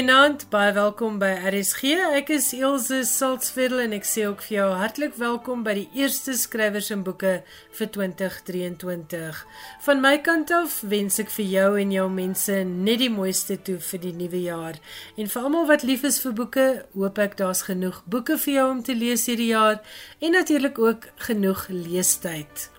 Goeienaand, baie welkom by RSG. Ek is Elsje Saltzveld en ek sê ook vir jou hartlik welkom by die eerste skrywers en boeke vir 2023. Van my kant af wens ek vir jou en jou mense net die mooiste toe vir die nuwe jaar. En vir almal wat lief is vir boeke, hoop ek daar's genoeg boeke vir jou om te lees hierdie jaar en natuurlik ook genoeg leestyd.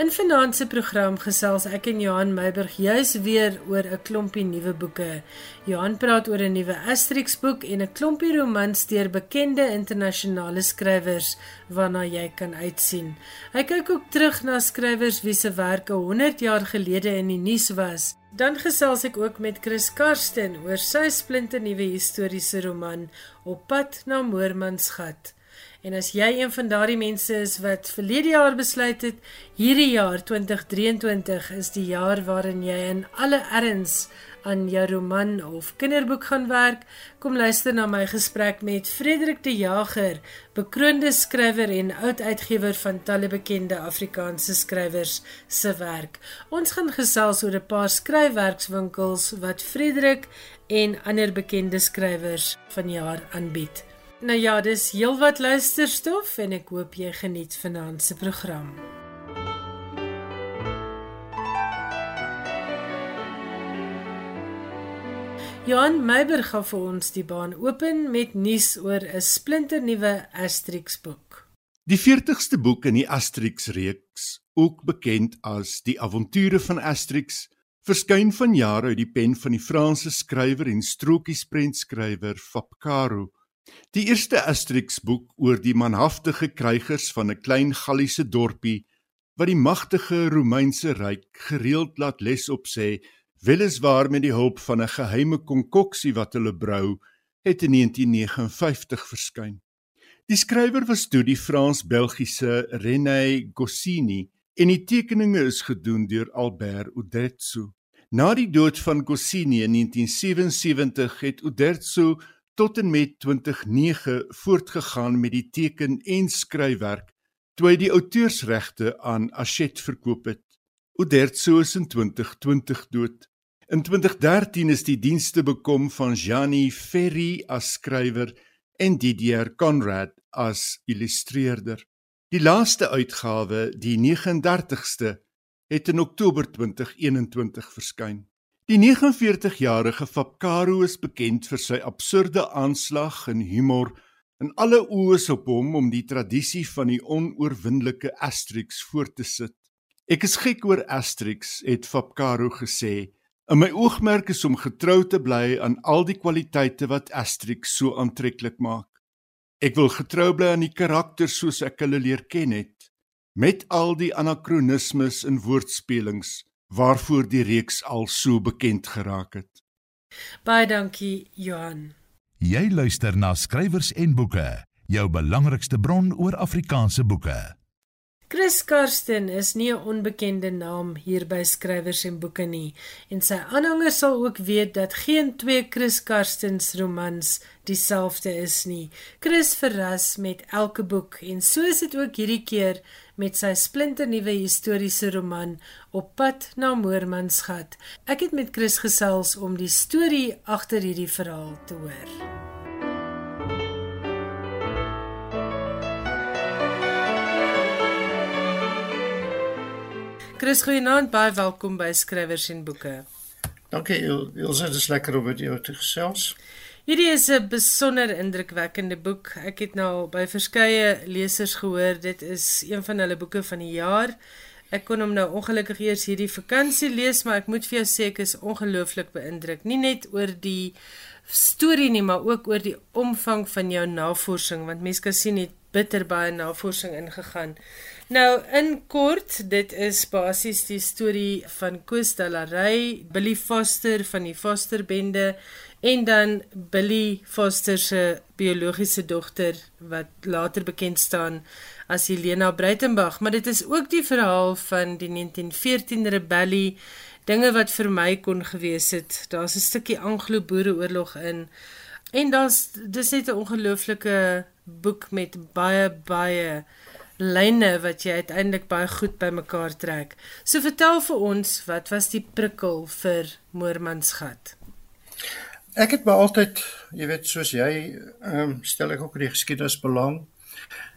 In vanaand se program gesels ek en Johan Meiburg juis weer oor 'n klompie nuwe boeke. Johan praat oor 'n nuwe Asterix boek en 'n klompie romans deur bekende internasionale skrywers waarna jy kan uitsien. Hy kyk ook terug na skrywers wie se werke 100 jaar gelede in die nuus was. Dan gesels ek ook met Chris Karsten oor sy splinte nuwe historiese roman Op pad na Moormansgat. En as jy een van daardie mense is wat verlede jaar besluit het, hierdie jaar 2023 is die jaar waarin jy in alle erns aan jou roman of kinderboek gaan werk, kom luister na my gesprek met Frederik de Jager, bekroonde skrywer en oud-uitgewer van talle bekende Afrikaanse skrywers se werk. Ons gaan gesels oor 'n paar skryfwerkswinkels wat Frederik en ander bekende skrywers vanjaar aanbied. Nou ja, dis heelwat luisterstof en ek hoop jy geniet vanaand se program. Johan Meiber gaan vir ons die baan open met nuus oor 'n splinternuwe Asterix boek. Die 40ste boek in die Asterix reeks, ook bekend as Die Avonture van Asterix, verskyn vanjaar uit die pen van die Franse skrywer en strokiesprentskrywer Fab Caro. Die eerste Asterix boek oor die manhaftige krygers van 'n klein Galliese dorpie wat die magtige Romeinse ryk gereeld laat les op sê, weliswaar met die hulp van 'n geheime konkoksie wat hulle brou, het in 1959 verskyn. Die skrywer was toe die Frans-Belgiese René Goscinny en die tekeninge is gedoen deur Albert Uderzo. Na die dood van Goscinny in 1977 het Uderzo tot en met 2009 voortgegaan met die teken en skryfwerk toe hy die auteursregte aan Hachette verkoop het. Uderzo is in 2020 dood. In 2013 is die dienste bekom van Gianni Ferri as skrywer en Didier Conrad as illustreerder. Die laaste uitgawe, die 39ste, het in Oktober 2021 verskyn. Die 49-jarige Fabkaro is bekend vir sy absurde aanslag en humor en alle oë is op hom om die tradisie van die onoorwinnelike Asterix voort te sit. Ek is gek oor Asterix, het Fabkaro gesê. In my oogmerk is om getrou te bly aan al die kwaliteite wat Asterix so aantreklik maak. Ek wil getrou bly aan die karakters soos ek hulle leer ken het, met al die anakronismes en woordspelings waarvoor die reeks al so bekend geraak het. Baie dankie Johan. Jy luister na skrywers en boeke, jou belangrikste bron oor Afrikaanse boeke. Chris Karsten is nie 'n onbekende naam hier by skrywers en boeke nie en sy aanhangers sal ook weet dat geen twee Chris Karstens romans dieselfde is nie. Chris verras met elke boek en so is dit ook hierdie keer met sy splinternuwe historiese roman Op pad na Moormansgat. Ek het met Chris gesels om die storie agter hierdie verhaal te hoor. Chris Goeienaand, baie welkom by Skrywers en Boeke. Dankie, het dit lekker om met jou te gesels. Hierdie is 'n besonder indrukwekkende boek. Ek het nou by verskeie lesers gehoor dit is een van hulle boeke van die jaar. Ek kon hom nou ongelukkig eers hierdie vakansie lees, maar ek moet vir jou sê ek is ongelooflik beïndruk. Nie net oor die storie nie, maar ook oor die omvang van jou navorsing, want mense kan sien het bitter baie navorsing ingegaan. Nou in kort, dit is basies die storie van Koos Dallarey, Billy Foster van die Foster bende en dan Billy Foster se biologiese dogter wat later bekend staan as Helena Breitenberg, maar dit is ook die verhaal van die 1914 rebellie, dinge wat vir my kon gewees het. Daar's 'n stukkie Anglo-Boereoorlog in. En daar's dis net 'n ongelooflike boek met baie baie lyne wat jy uiteindelik baie goed bymekaar trek. So vertel vir ons, wat was die prikkel vir Moormansgat? Ek het maar altyd, jy weet, soos jy, ehm um, stel ek ook in die geskiedenis belang.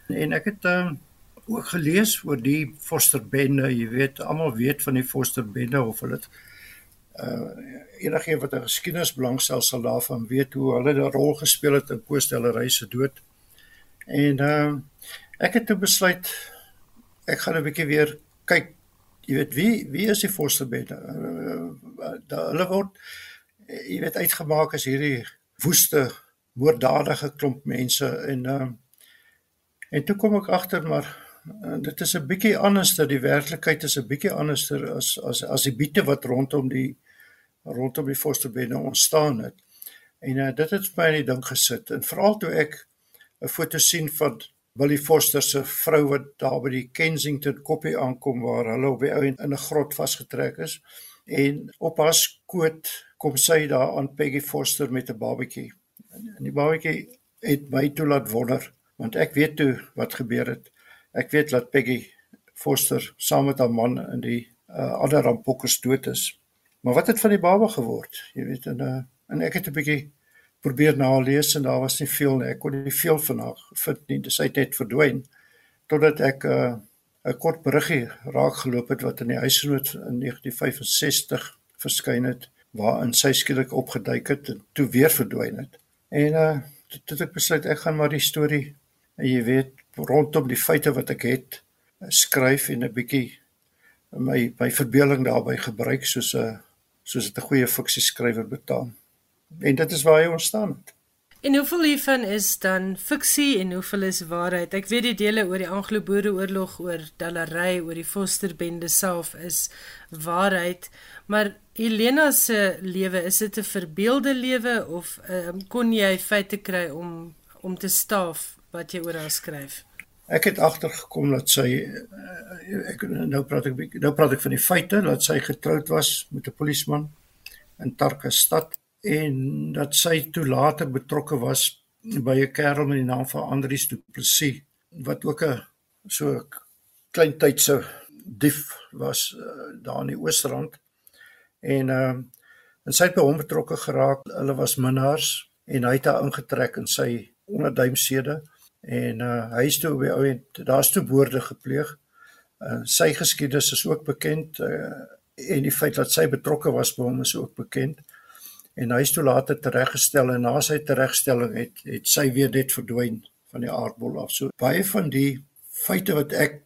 En ek het ehm um, ook gelees oor die Forsterbende, jy weet, almal weet van die Forsterbende of hulle het uh enigiemand wat 'n geskiedenis belangstel sal daarvan weet hoe hulle 'n rol gespeel het in Koostellery se dood. En ehm uh, ek het toe besluit ek gaan 'n bietjie weer kyk, jy weet, wie wie is die Forsterbende? Uh, uh, hulle word jy weet uitgemaak as hierdie woeste moorddadige klomp mense en ehm en toe kom ek agter maar dit is 'n bietjie anders dat die werklikheid is 'n bietjie anderster as as as die biete wat rondom die rondom die Forsterbende ontstaan het. En uh, dit het vir my in die ding gesit en veral toe ek 'n foto sien van Willie Forster se vrou wat daar by die Kensington koppie aankom waar hulle op die ou in 'n grot vasgetrek is en op haar skoot kom sy daar aan Peggy Forster met 'n babatjie. En die babatjie het my toe laat wonder want ek weet toe wat gebeur het. Ek weet dat Peggy Forster saam met haar man in die uh, ander rampokkers dood is. Maar wat het van die baba geword? Jy weet en uh, en ek het 'n bietjie probeer nalees en daar was nie veel nie. Ek kon nie veel van haar vind nie. Dis uit het verdwyn totdat ek 'n uh, 'n kort beriggie raak geloop het wat in die huisgenoot in 1965 verskyn het waarin sy skielik opgeduik het en toe weer verdwyn het. En uh toe ek besluit ek gaan maar die storie en jy weet rondom die feite wat ek het skryf en 'n bietjie my my verbeelding daarbey gebruik soos 'n soos dit 'n goeie fiksie skrywer betaam. En dit is waar hy ontstaan het. En hoeveel hiervan is dan fiksie en hoeveel is waarheid? Ek weet die dele oor die Anglo-Boereoorlog, oor Dallery, oor die Fosterbende self is waarheid, maar Helena se lewe, is dit 'n verbeelde lewe of um, kon jy feite kry om om te staaf wat jy oor haar skryf? Ek het agtergekom dat sy eh, ek nou praat ek nou praat ek van die feite dat sy getroud was met 'n polisieman in Tarkastad en dat sy toe later betrokke was by 'n kerel met die naam van Andrius Du Plessis wat ook 'n so klein tydse dief was uh, daar in die Oosrand. En uh, en sy het by hom betrokke geraak. Hulle was minnaars en hy het haar ingetrek in sy onderduimsede. En uh, hy is toe by ou en daar's toe boorde gepleeg. Uh, sy geskiedenis is ook bekend uh, en die feit dat sy betrokke was by hom is ook bekend en hy is toe later tereggestel en na sy teregstelling het het sy weer net verdwyn van die aardbol af. So baie van die feite wat ek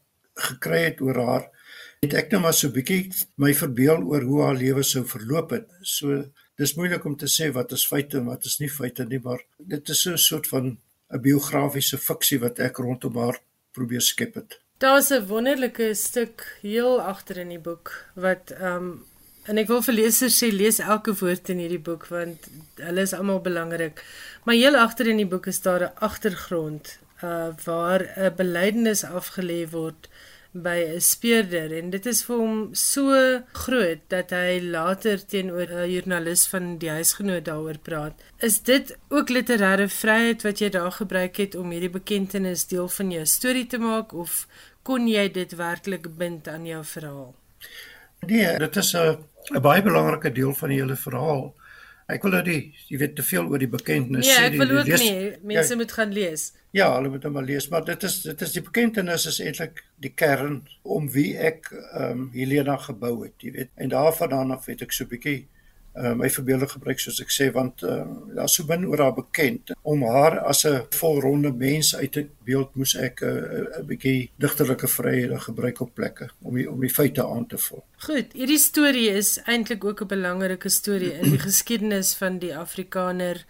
gekry het oor haar het ek net maar so bietjie my verbeel oor hoe haar lewe sou verloop het. So dis moeilik om te sê wat is feite en wat is nie feite nie, maar dit is so 'n soort van 'n biografiese fiksie wat ek rondom haar probeer skep het. Daar's 'n wonderlike stuk heel agter in die boek wat ehm um, En ek wil vir lesers sê lees elke woord in hierdie boek want hulle is almal belangrik. Maar heel agter in die boek is daar 'n agtergrond uh waar 'n belydenis afgelê word by 'n speurder en dit is vir hom so groot dat hy later teenoor 'n joernalis van die huisgenoot daaroor praat. Is dit ook literêre vryheid wat jy daar gebruik het om hierdie bekendtenis deel van jou storie te maak of kon jy dit werklik bind aan jou verhaal? Nee, dit is 'n 'n baie belangrike deel van die hele verhaal. Ek wil nou die jy weet te veel oor die bekendtenis sê. Nee, ek wil ook lees, nie mense ja, moet gaan lees. Ja, hulle moet hom maar lees, maar dit is dit is die bekendtenis is eintlik die kern om wie ek ehm um, Helena gebou het, jy weet. En daarvandaan af weet ek so 'n bietjie uh, my verbeelding gebruik soos ek sê want uh, daar's so min oor haar bekend om haar as 'n volronde mens uit te beeld moes ek 'n uh, 'n bietjie digterlike vryheid gebruik op plekke om die, om die feite aan te vul. Goed, hierdie storie is eintlik ook 'n belangrike storie in die geskiedenis van die Afrikaner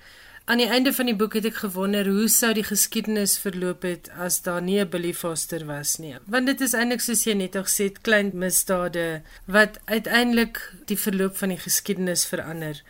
Aan die einde van die boek het ek gewonder hoe sou die geskiedenis verloop het as daar nie 'n Billy Foster was nie. Want dit is eintlik soos jy net gesê het, klein misdade wat uiteindelik die verloop van die geskiedenis verander.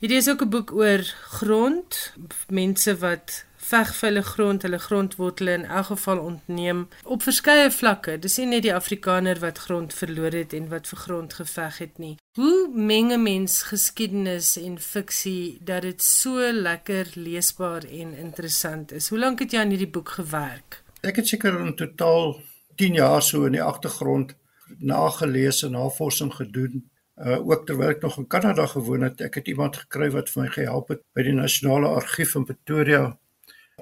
Hierdie is ook 'n boek oor grond, mense wat veg vir hulle grond, hulle grondwortele in elk geval ontneem op verskeie vlakke. Dis nie net die Afrikaner wat grond verloor het en wat vir grond geveg het nie. Hoe menge mens geskiedenis en fiksie dat dit so lekker leesbaar en interessant is? Hoe lank het jy aan hierdie boek gewerk? Ek het seker in totaal 10 jaar so in die agtergrond nagelees en navorsing gedoen Uh ook terwyl ek nog in Kanada gewoon het, ek het iemand gekry wat vir my gehelp het by die Nasionale Argief in Pretoria.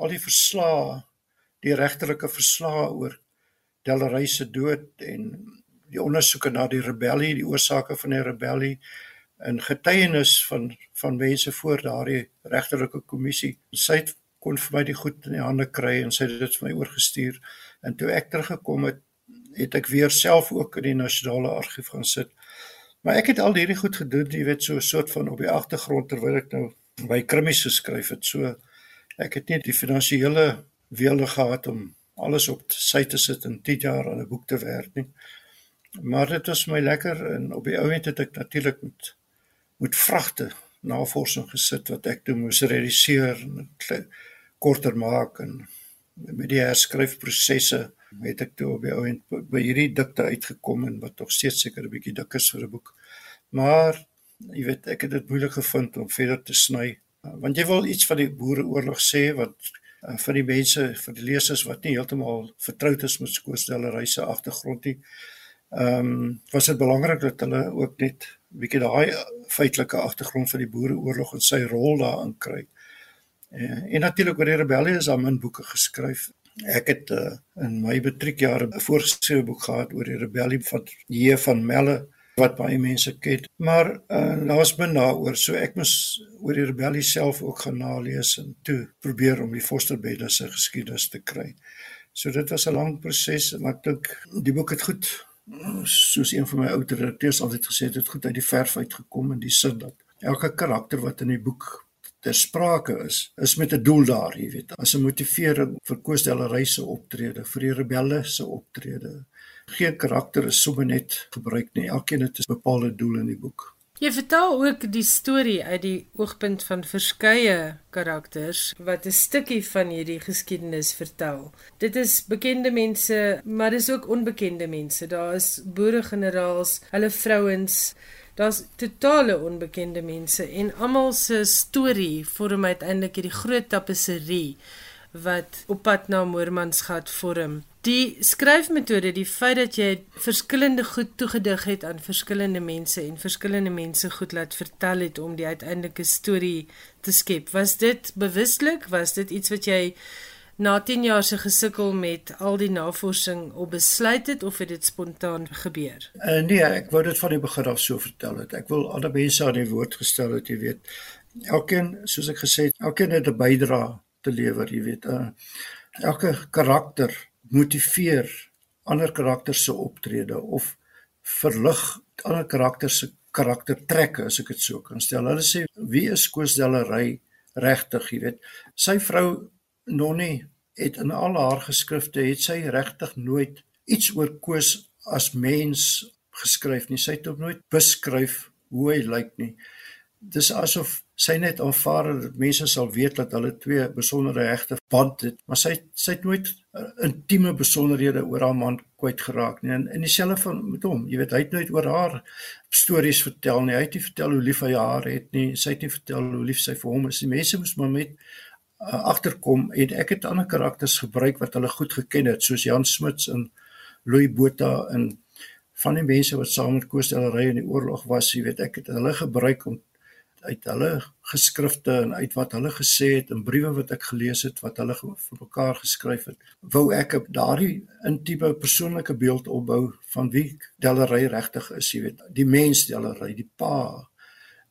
Al die verslae, die regterlike verslae oor Delary se dood en die ondersoeke na die rebellie, die oorsake van die rebellie en getuienis van van mense voor daardie regterlike kommissie. Sy het kon vir my die goed in die hande kry en sy het dit vir my oorgestuur. En toe ek teruggekom het, het ek weer self ook in die nasionale argief gaan sit. Maar ek het al hierdie goed gedoen, jy weet, so 'n soort van op die agtergrond terwyl ek nou by krimmies geskryf het. So ek het nie die finansiële weelde gehad om alles op sy te sit en 10 jaar aan 'n boek te werk nie. Maar dit was my lekker en op die ou end het ek natuurlik met met vragte navorsing gesit wat ek toe moes realiseer en korter maak en met die herskryfprosesse het ek toe op die ou end by hierdie dikte uitgekom en wat nog steeds seker 'n bietjie dik is vir 'n boek. Maar jy weet ek het dit moeilik gevind om verder te sny want jy wil iets van die boereoorlog sê wat uh, vir die mense vir die lesers wat nie heeltemal vertroud is met skoolstellery se agtergrond nie. Ehm um, was dit belangrik dat hulle ook net bietjie daai feitelike agtergrond van die boereoorlog en sy rol daarin kry. Uh, en natuurlik oor die rebellie is daar min boeke geskryf. Ek het uh, in my matriekjare 'n voorgeskrewe boek gehad oor die rebellie van J van Melle wat baie mense ken. Maar uh, daar's min daaroor, so ek moes oor die rebellie self ook gaan nalees en toe probeer om die Fosterbedde se geskiedenis te kry. So dit was 'n lang proses, maar ek dink die boek het goed soos een van my ou redakteurs altyd gesê het, het goed uit die verf uitgekom in die sin dat elke karakter wat in die boek ter sprake is, is met 'n doel daar, jy weet, as 'n motivering vir Koosdellery se optrede, vir die rebelle se optrede, geen karakter is sommer net gebruik nie. Elkeen het 'n bepaalde doel in die boek. Jy vertel ook die storie uit die oogpunt van verskeie karakters wat 'n stukkie van hierdie geskiedenis vertel. Dit is bekende mense, maar dis ook onbekende mense. Daar is boeregeneraals, hulle vrouens, daar's totale onbekende mense en almal se storie vorm uiteindelik hierdie groot tapisserie wat op pad na Moormansgat vorm. Die skryfmetode, die feit dat jy verskillende goed toegedig het aan verskillende mense en verskillende mense goed laat vertel het om die uiteindelike storie te skep. Was dit bewuslik? Was dit iets wat jy na 10 jaar se gesukkel met al die navorsing op besluit het of het dit spontaan gebeur? Uh, nee, ek wou dit van die begin af so vertel het. Ek wil ander mense aan die woord gestel het, jy weet. Elkeen, soos ek gesê het, elkeen het 'n bydrae te lewer, jy weet. Uh, elke karakter motiveer ander karakters se optrede of verlig ander karakters se karaktertrekke as ek dit so kan stel. Hulle sê wie is Koosdellery regtig, jy weet. Sy vrou Nonnie het in al haar geskrifte het sy regtig nooit iets oor Koos as mens geskryf nie. Sy het hom nooit beskryf hoe hy lyk nie. Dis asof sy net aanvaar dat mense sal weet dat hulle twee besondere hegte band het, maar sy sy het nooit uh, intieme besonderhede oor haar man kwyt geraak nie. En in dieselfde van met hom, jy weet, hy het nooit oor haar stories vertel nie. Hy het nie vertel hoe lief hy haar het nie. Sy het nie vertel hoe lief sy vir hom is nie. Mense moes maar met uh, agterkom en ek het ander karakters gebruik wat hulle goed geken het, soos Jan Smuts en Louis Botha en van die mense wat saam met Koos Delary in die oorlog was, jy weet, ek het hulle gebruik om uit hulle geskrifte en uit wat hulle gesê het en briewe wat ek gelees het wat hulle vir mekaar geskryf het wou ek op daardie intieme persoonlike beeld opbou van wie Dellery regtig is jy weet die mens Dellery die pa.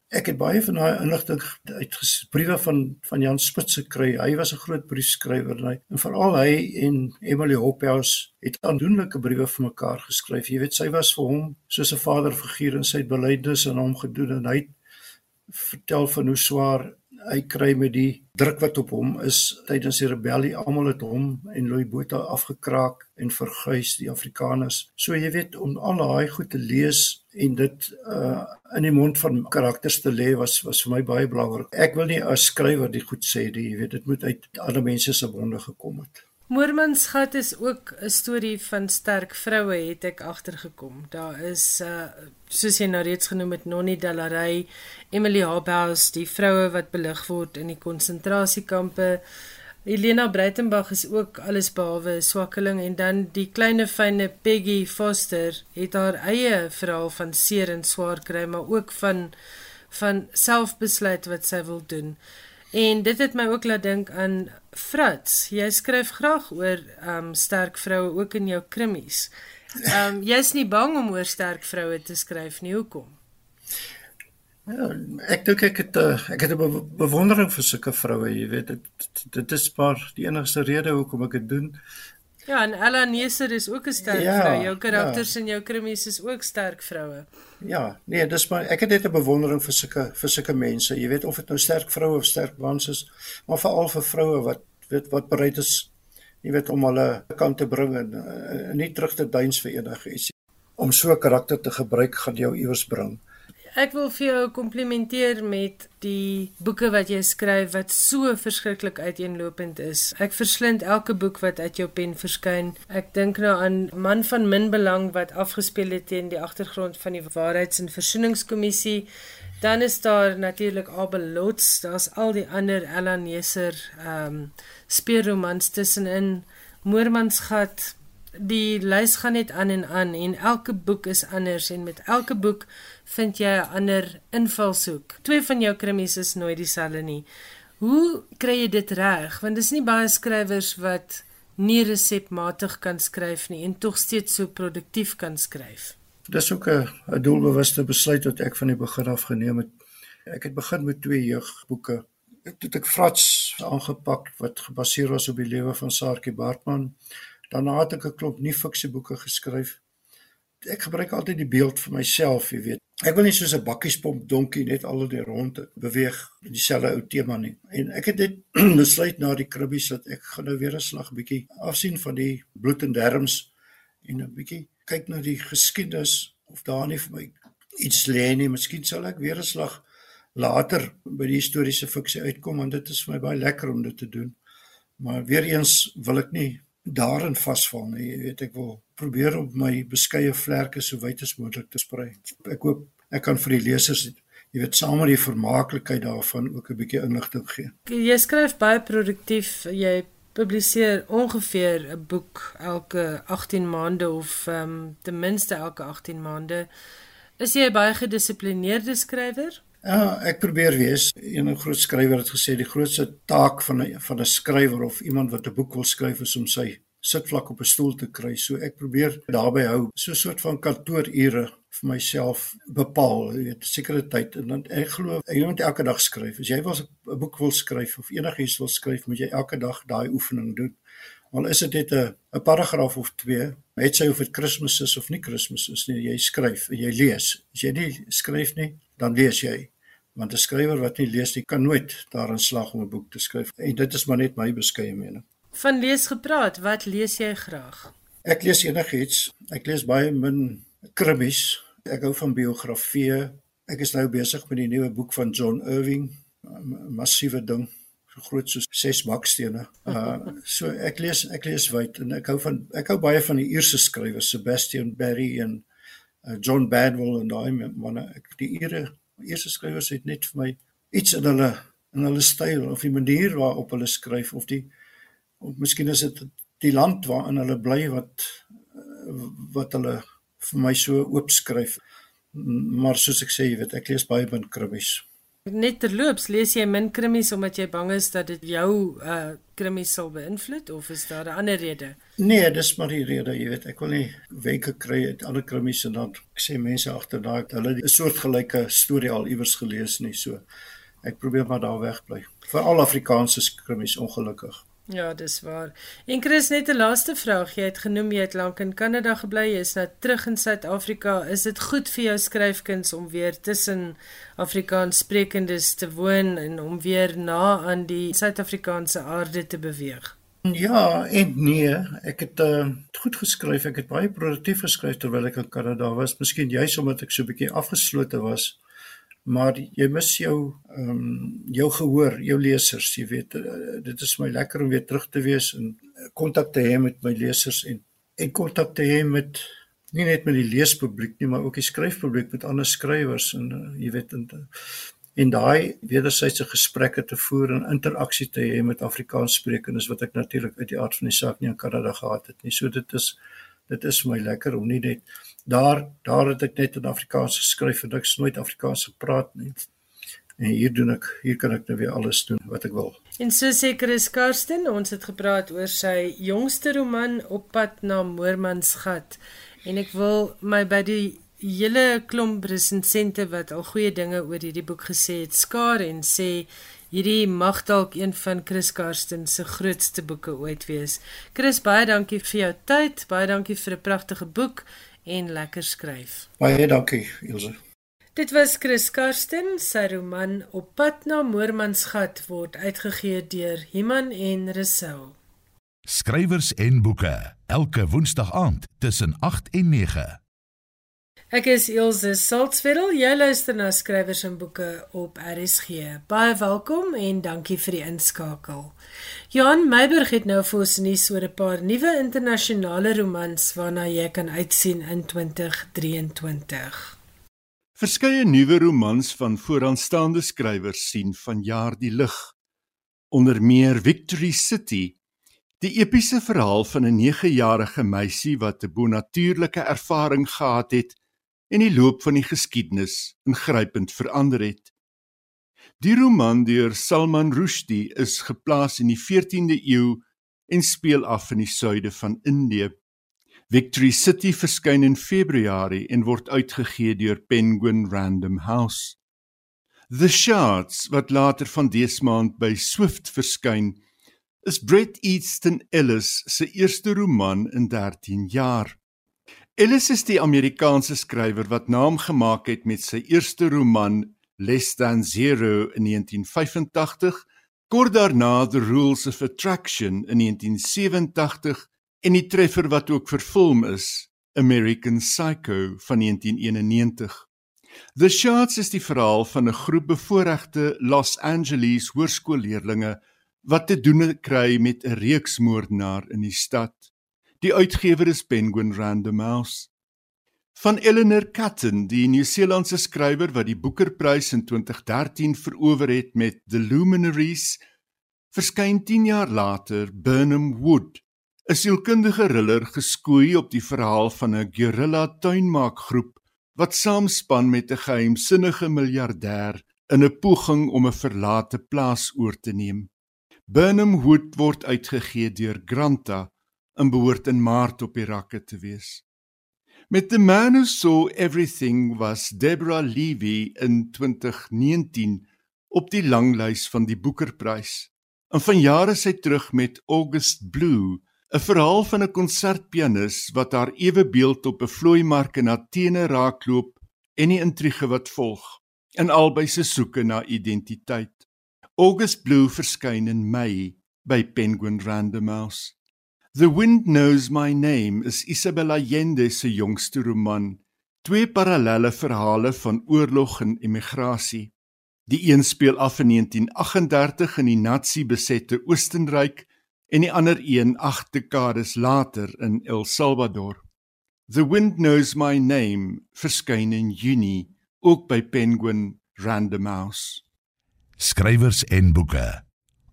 Ek het baie van daai inligting uit briewe van van Jan Spitz gekry. Hy was 'n groot briefskrywer en, en veral hy en Emily Hophouse het aandoenlike briewe vir mekaar geskryf. Jy weet sy was vir hom soos 'n vaderfiguur en sy het belydenis aan hom gedoen en hy het vertel van hoe swaar hy kry met die druk wat op hom is tydens die rebellie. Almal het hom en Louis Botha afgekraak en verguis die Afrikaners. So jy weet om al daai goed te lees en dit uh in die mond van karakters te lê was was vir my baie belangrik. Ek wil nie as skrywer die goed sê nie, jy weet dit moet uit ander mense se bronne gekom het. Moormansgat is ook 'n storie van sterk vroue het ek agtergekom. Daar is uh soos jy nou reeds genoem het Nonnie Dallary, Emily Habaus, die vroue wat belig word in die konsentrasiekampe. Elena Breitenberg is ook alles behalwe swakkeling en dan die klein fyne Peggy Foster het haar eie verhaal van seer en swaar kry, maar ook van van selfbesluit wat sy wil doen. En dit het my ook laat dink aan Frats. Jy skryf graag oor um sterk vroue ook in jou krimmies. Um jy's nie bang om oor sterk vroue te skryf nie. Hoekom? Ja, ek dink ek het uh, ek het 'n bewondering vir sulke vroue, jy weet, dit dit is maar die enigste rede hoekom ek dit doen. Ja, en Ella Neser is ook 'n sterk ja, vrou. Jou karakters ja. en jou krimies is ook sterk vroue. Ja, nee, dis maar ek het net 'n bewondering vir sulke vir sulke mense. Jy weet of dit nou sterk vroue of sterk mans is, maar veral vir vroue wat weet wat bereid is jy weet om hulle kant te bring en uh, nie terug te duins vir enigiets om so 'n karakter te gebruik gaan jou iewers bring. Ek wil vir jou komplimenteer met die boeke wat jy skryf wat so verskriklik uiteenlopend is. Ek verslind elke boek wat uit jou pen verskyn. Ek dink nou aan Man van min belang wat afgespeel het teen die agtergrond van die Waarheids- en Versoeningskommissie. Dan is daar natuurlik Abel Lots, daar's al die ander Ella Neser ehm um, speurromans tussenin. Moormansgat, die lys gaan net aan en aan en elke boek is anders en met elke boek vind jy 'n ander invalshoek. Twee van jou krimies is nooit dieselfde nie. Hoe kry jy dit reg? Want dis nie baie skrywers wat nie resepmatig kan skryf nie en tog steeds so produktief kan skryf. Dis ook 'n 'n doelbewuste besluit wat ek van die begin af geneem het. Ek het begin met twee jeugboeke. Ek het ek Frats aangepak wat gebaseer was op die lewe van Saartjie Bartman. Daarna het ek 'n klomp nuwe fiksieboeke geskryf. Ek gebruik altyd die beeld vir myself, jy weet. Ek wil nie soos 'n bakkiespomp donkie net al oor die rond beweeg met dieselfde ou tema nie. En ek het dit besluit na die kribbies dat ek gaan nou weer 'n slag bietjie afsien van die bloed en derms en 'n bietjie kyk na die geskiedenis of daar nie vir my iets lê nie. Miskien sal ek weer 'n slag later by die historiese fiksie uitkom want dit is vir my baie lekker om dit te doen. Maar weer eens wil ek nie daarin vasval nie. Jy weet ek wil probeer om my beskeie vlerke so wyd as moontlik te sprei. Ek hoop ek kan vir die lesers jy weet saam met die vermaaklikheid daarvan ook 'n bietjie inligting gee. Jy skryf baie produktief. Jy publiseer ongeveer 'n boek elke 18 maande of ehm um, ten minste elke 18 maande. Is jy 'n baie gedissiplineerde skrywer? Ja, ek probeer wees. Een groot skrywer het gesê die grootste taak van 'n van 'n skrywer of iemand wat 'n boek wil skryf is om sy sitvlak op 'n stoel te kry. So ek probeer daarby hou, so 'n soort van kantoorure vir myself bepaal, jy weet, sekere tyd en dan ek glo jy moet elke dag skryf. As jy wil 'n boek wil skryf of enigiets wil skryf, moet jy elke dag daai oefening doen. Al is dit net 'n 'n paragraaf of 2, net sy of dit Kersfees is of nie Kersfees is nie, jy skryf en jy lees. As jy nie skryf nie, dan lees jy. Want 'n skrywer wat nie lees nie, kan nooit daarin slaag om 'n boek te skryf. En dit is maar net my beskeie mening. Van lees gepraat, wat lees jy graag? Ek lees enigiets. Ek lees baie min krimmies. Ek hou van biografieë. Ek is nou besig met die nuwe boek van John Irving, 'n massiewe ding, so groot soos ses bakstene. Uh so ek lees ek lees wyd en ek hou van ek hou baie van die Ierse skrywers, Sebastian Barry en John Badwell en daai manne. Ek die Ire Ierse skrywers het net vir my iets in hulle in hulle styl of die manier waarop hulle skryf of die of miskien is dit die land waarin hulle bly wat wat hulle vir my so oopskryf. Maar soos ek sê, jy weet, ek lees baie min krimmies. Net terloops, lees jy min krimmies omdat jy bang is dat dit jou uh krimmies sal beïnvloed of is daar 'n ander rede? Nee, dis maar die rede, jy weet, ek wil nie wenke kry uit alle krimmies en dan ek sê mense agter daai hulle 'n soortgelyke storie al iewers gelees nie, so ek probeer maar daar wegbly. Veral Afrikaanse krimmies ongelukkig. Ja, dis waar. En Chris net 'n laaste vraag. Jy het genoem jy het lank in Kanada gebly, jy is nou terug in Suid-Afrika. Is dit goed vir jou skryfkuns om weer tussen Afrikaans sprekendes te woon en om weer na aan die Suid-Afrikaanse aarde te beweeg? Ja, en nee, ek het uh, goed geskryf. Ek het baie produktief geskryf terwyl ek in Kanada was. Miskien juis omdat ek so 'n bietjie afgeslote was maar jy mis jou ehm um, jou gehoor, jou lesers, jy weet uh, dit is my lekker om weer terug te wees en kontak te hê met my lesers en en kontak te hê met nie net met die leespubliek nie, maar ook die skryfpubliek met ander skrywers en uh, jy weet en uh, en daai wederwysige gesprekke te voer en interaksie te hê met Afrikaanssprekendes wat ek natuurlik uit die aard van die saak nie in Kanada gehad het nie. So dit is dit is vir my lekker om nie net daar daar het ek net in Afrikaans geskryf en ek het nooit Afrikaans gepraat nie. En hier doen ek hier kan ek nou weer alles doen wat ek wil. En so seker is Karsten, ons het gepraat oor sy jongste roman Op pad na Moormansgat en ek wil my by die hele klomp resensente wat al goeie dinge oor hierdie boek gesê het, skaar en sê hierdie mag dalk een van Chris Karsten se grootste boeke ooit wees. Chris, baie dankie vir jou tyd, baie dankie vir 'n pragtige boek en lekker skryf. Baie dankie, Ilse. Dit was Chris Karsten se roman Op pad na Moormansgat word uitgegee deur Iman en Resou. Skrywers en boeke elke woensdag aand tussen 8 en 9. Ek is Elsje Saltzwedel. Jy luister na skrywers en boeke op RSG. Baie welkom en dankie vir die inskakel. Johan Meiburg het nou vir ons nuus oor 'n paar nuwe internasionale romans waarna jy kan uitsien in 2023. Verskeie nuwe romans van vooraanstaande skrywers sien vanjaar die lig. Onder meer Victory City, die epiese verhaal van 'n 9-jarige meisie wat 'n bonatuurlike ervaring gehad het en die loop van die geskiedenis ingrypend verander het. Die roman deur Salman Rushdie is geplaas in die 14de eeu en speel af in die suide van Indië. Victory City verskyn in Februarie en word uitgegee deur Penguin Random House. The Shards wat later van dese maand by Swift verskyn, is Bret Easton Ellis se eerste roman in 13 jaar. Ellis is die Amerikaanse skrywer wat naam gemaak het met sy eerste roman Less Than Zero in 1985, kort daarna The Rules of Attraction in 1987 en die treffer wat ook vervilm is, American Psycho van 1991. The Shards is die verhaal van 'n groep bevoorregte Los Angeles hoërskoolleerdlinge wat te doen kry met 'n reeksmoordenaar in die stad. Die uitgewer is Penguin Random House. Van Eleanor Catton, die Nieu-Seelandse skrywer wat die Booker-prys in 2013 verower het met The Luminaries, verskyn 10 jaar later Burnham Wood, 'n sielkundige thriller geskoei op die verhaal van 'n guerrilla tuinmaakgroep wat saamspan met 'n geheimsinnige miljardêr in 'n poging om 'n verlate plaas oor te neem. Burnham Wood word uitgegee deur Granta en behoort in Maart op die rakke te wees. Met The Man Who Saw Everything was Deborah Levy in 2019 op die langlys van die Booker-prys. En van jare sy terug met August Blue, 'n verhaal van 'n konsertpianis wat haar ewe beeld op 'n vloeimark in Athene raakloop en die intrige wat volg in albei se soeke na identiteit. August Blue verskyn in Mei by Penguin Random House. The Wind Knows My Name is Isabella Allende se jongste roman. Twee parallelle verhale van oorlog en emigrasie. Die een speel af in 1938 in die Nazi-besette Oostenryk en die ander een 8 dekades later in El Salvador. The Wind Knows My Name verskyn in Junie ook by Penguin Random House. Skrywers en boeke.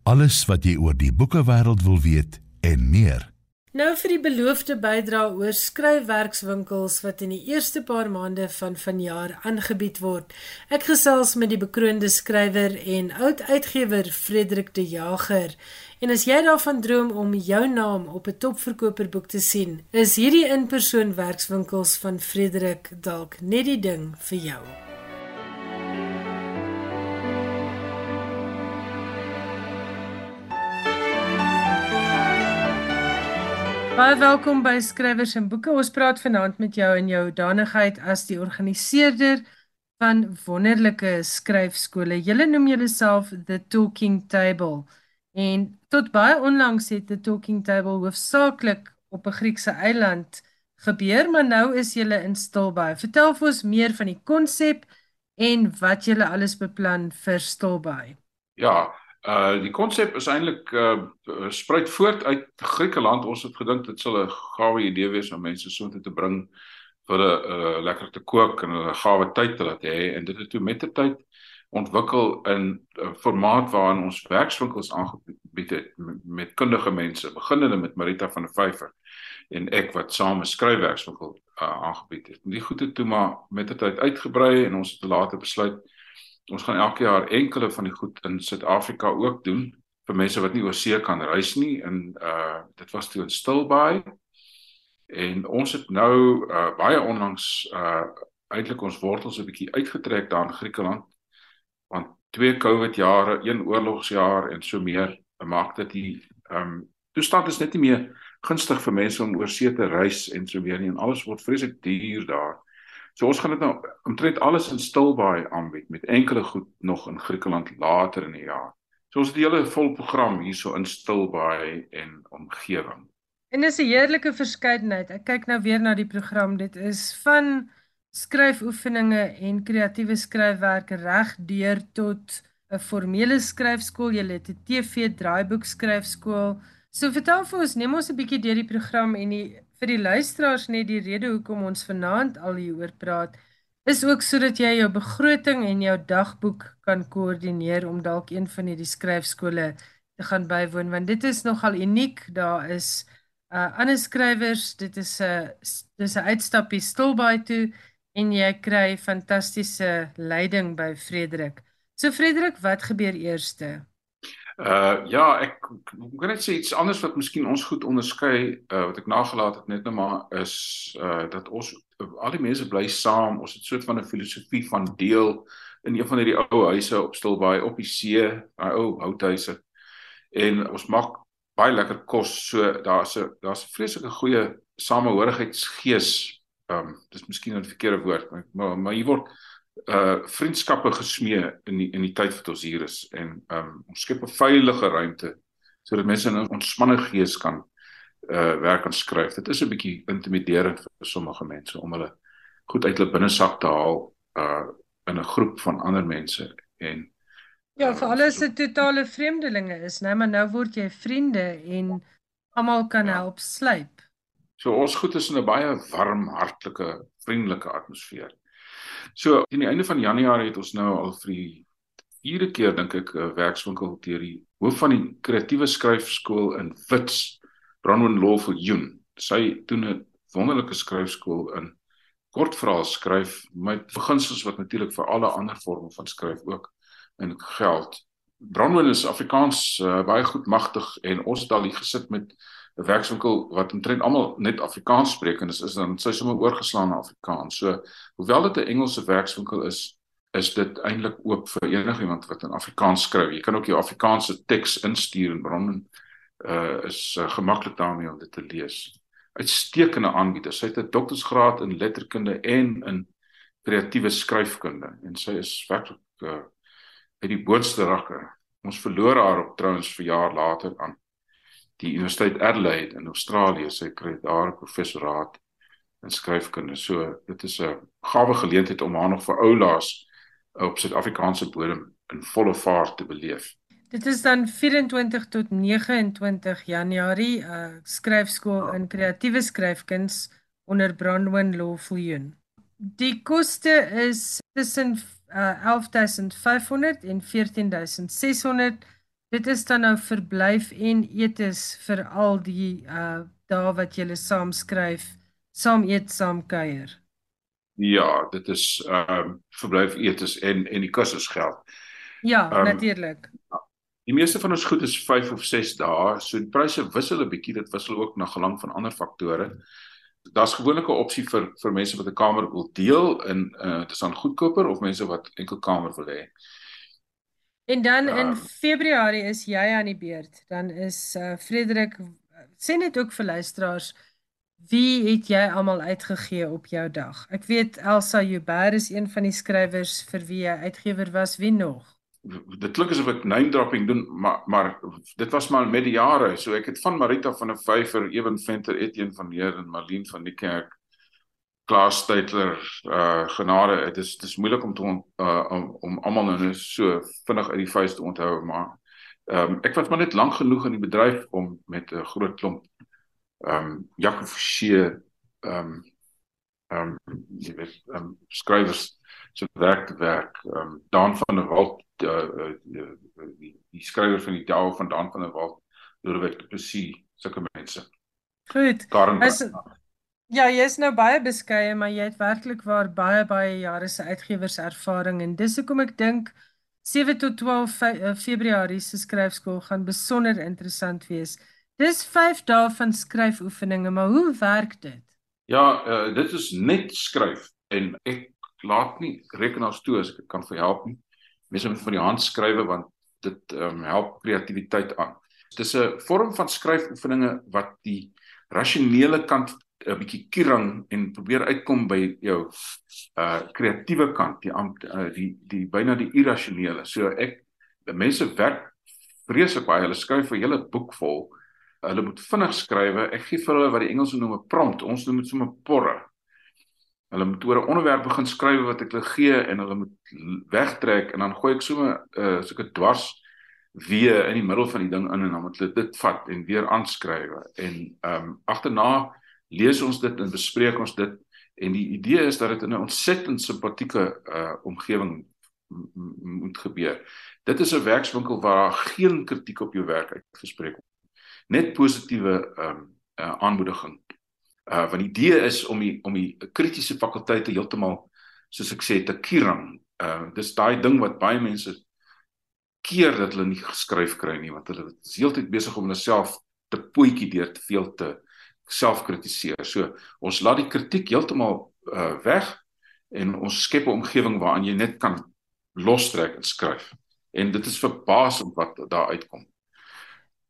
Alles wat jy oor die boekewêreld wil weet en meer. Nou vir die beloofde bydra oor skryfwerkswinkels wat in die eerste paar maande van vanjaar aangebied word. Ek gesels met die bekroonde skrywer en oud uitgewer Frederik De Jager. En as jy daarvan droom om jou naam op 'n topverkoperboek te sien, is hierdie inpersoon werkswinkels van Frederik dalk net die ding vir jou. Baie welkom by Skrywers en Boeke. Ons praat vanaand met jou in jou danigheid as die organiseerder van wonderlike skryfskole. Julle noem julleself The Talking Table. En tot baie onlangs het The Talking Table hoofsaaklik op 'n Griekse eiland gebeur, maar nou is julle in Stilbaai. Vertel vir ons meer van die konsep en wat julle alles beplan vir Stilbaai. Ja, Uh die konsep is eintlik uh spruit voort uit Griekeland. Ons het gedink dit sal 'n gawe idee wees om mense so te bring vir 'n uh, lekker te kook en 'n gawe tyd te laat hê en dit het toe met die tyd ontwikkel in 'n formaat waarin ons werkswinkels aangebied het met, met kundige mense, beginnende met Marita van der Vyver en ek wat saam 'n skryfwerkswinkel uh, aangebied het. Die goede toe maar met die tyd uitgebrei en ons het later besluit ons gaan elke jaar enkele van die goed in Suid-Afrika ook doen vir mense wat nie oor see kan reis nie en uh dit was toe in Stilbaai. En ons het nou uh baie onlangs uh eintlik ons wortels 'n bietjie uitgetrek daar in Griekeland. Want twee COVID jare, een oorlogsjaar en so meer maak dit die ehm um, toestand is net nie meer gunstig vir mense om oor see te reis en so meer nie. En alles word vreeslik duur daar. So ons gaan dit nou omtrent alles in Stilbaai aanbied met enkele goed nog in Griekeland later in die jaar. So ons het die hele vol program hierso in Stilbaai en omgewing. En dis 'n heerlike verskeidenheid. Ek kyk nou weer na die program. Dit is van skryfoefeninge en kreatiewe skryfwerke reg deur tot 'n formele skryfskool, jy het 'n TV draaiboek skryfskool. So vertel vir ons, neem ons 'n bietjie deur die program en die vir die luisteraars net die rede hoekom ons vanaand al hieroor praat is ook sodat jy jou begroting en jou dagboek kan koördineer om dalk een van hierdie skryfskole te gaan bywoon want dit is nogal uniek. Daar is uh ander skrywers, dit is 'n dis 'n uitstappie stilbaai toe en jy kry fantastiese leiding by Frederik. So Frederik, wat gebeur eerste? Uh ja, ek kan net sê iets anders wat miskien ons goed onderskei, uh wat ek nagelaat het net nou maar is uh dat ons al die mense bly saam. Ons het so 'n filosofie van deel in een van hierdie ou huise op Stilbaai op die see, daai ou houthuise. En ons maak baie lekker kos. So daar's 'n daar's 'n vreeslike goeie samehorigheidsgees ehm um, dis miskien 'n verkeerde woord, maar maar hier word uh vriendskappe gesmee in die in die tyd wat ons hier is en um, ons skep 'n veilige ruimte sodat mense in 'n ontspanne gees kan uh werk aan skryf. Dit is 'n bietjie intimiderend vir sommige mense om hulle goed uit hulle binnesak te haal uh in 'n groep van ander mense en Ja, vir alles se totale vreemdelinge is, né, maar nou word jy vriende en almal kan ja. help slyp. So ons goed is in 'n baie warm, hartlike, vriendelike atmosfeer. So teen die einde van Januarie het ons nou al vir die vierde keer dink ek 'n werkswinkel deur die hoof van die kreatiewe skryfskool in Wits, Bronwyn Lawful Yoon. Sy doen 'n wonderlike skryfskool in kortverhaal skryf met beginsels wat natuurlik vir alle ander vorme van skryf ook in geld. Bronwyn is Afrikaans uh, baie goed magtig en ons het al hier gesit met 'n werkswinkel wat omtrent almal net Afrikaans spreek en is, is dan sy sommer oorgeslaan na Afrikaans. So hoewel dit 'n Engelse werkswinkel is, is dit eintlik oop vir enigiemand wat in Afrikaans skryf. Jy kan ook jou Afrikaanse teks instuur en bron uh is uh, gemaklik daarmee om dit te lees. Uitstekende aanbieder. Sy het 'n doktorsgraad in letterkunde en in kreatiewe skryfkunde en sy is werklik uh, uit die boonste rakke. Ons verloor haar op trouens vir jaar later aan die Universiteit Adelaide in Australië sy kry daar 'n professoraat in skryfkunde. So dit is 'n gawe geleentheid om haar nog vir oulaas op Suid-Afrikaanse bodem in volle vaart te beleef. Dit is dan 24 tot 29 Januarie uh, skryfskool in kreatiewe skryfkuns onder Brandwin Lawfuljoen. Die koste is tussen uh, 11500 en 14600 Dit is dan nou verblyf en etes vir al die uh dae wat jy saam skryf, saam eet, saam kuier. Ja, dit is ehm uh, verblyf etes en en die kursusgeld. Ja, um, natuurlik. Die meeste van ons goed is 5 of 6 dae, so die pryse wissel 'n bietjie, dit wissel ook na gelang van ander faktore. Daar's gewoonlik 'n opsie vir vir mense wat 'n kamer wil deel in uh dit is dan goedkoper of mense wat enkel kamer wil hê. En dan in um, Februarie is jy aan die beurt. Dan is uh, Frederik sê net ook vir luisteraars wie het jy almal uitgegee op jou dag? Ek weet Elsa Joubert is een van die skrywers vir wie jy uitgewer was. Wie nog? Dit klink asof ek name dropping doen, maar maar dit was maar met die jare. So ek het van Marita van der Vyver, Ewen Venter, Etienne van Heer en Marlene van die Kerk Klaas Steytler uh genade dit is dit is moeilik om te on, uh om, om almal nou so vinnig uit die vuis te onthou maar ehm um, ek was maar net lank genoeg in die bedryf om met 'n groot klomp ehm um, Jacob Forsie ehm um, ehm um, jy weet ehm um, skrywers se werk te werk. Ehm um, Dan van der Walt die, uh, die, die, skrywer van die taal van Dan van der Walt, Lodewijk Du Plessis, sulke mense. Goed. Karen. As, ja, jy's nou baie beskeie, maar jy het werklik waar baie baie jare se uitgewerservaring en dis hoekom ek dink 7 tot 12 fe eh, Februarie se skryfskool gaan besonder interessant wees. Dis 5 dae van skryfoefeninge, maar hoe werk dit? Ja, uh, dit is net skryf en ek laat nie rekenaars toe as ek kan vir help nie. Mense moet van die hand skrywe want dit um, help kreatiwiteit aan. Dis 'n vorm van skryfoefeninge wat die rasionele kant 'n bietjie kierang en probeer uitkom by jou uh kreatiewe kant, die uh, die die byna die irrasionele. So ek mense werk vreeslik baie. Hulle skryf 'n hele boek vol. Hulle moet vinnig skrywe. Ek gee vir hulle wat die Engelse noem 'n prompt. Ons noem dit sommer porre. Hulle moet oor 'n onderwerp begin skryf wat ek hulle gee en hulle moet wegtrek en dan gooi ek sommer uh soeke dwars weer in die middel van die ding in en dan moet hulle dit vat en weer aanskrywe. En ehm um, agterna lees ons dit en bespreek ons dit en die idee is dat dit in 'n ontsettend simpatieke uh omgewing moet gebeur. Dit is 'n werkswinkel waar geen kritiek op jou werk uitgespreek word. Net positiewe um uh, aanmoediging. Uh want die idee is om die om die kritiese fakulteite heeltemal soos ek sê te kierang. Uh dis daai ding wat baie mense keer dat hulle nie geskryf kry nie want hulle is heeltyd besig om hulle self te pootjie deur te veel te selfkritiseer. So ons laat die kritiek heeltemal uh weg en ons skep 'n omgewing waarin jy net kan lostrek en skryf. En dit is verbasend wat daar uitkom.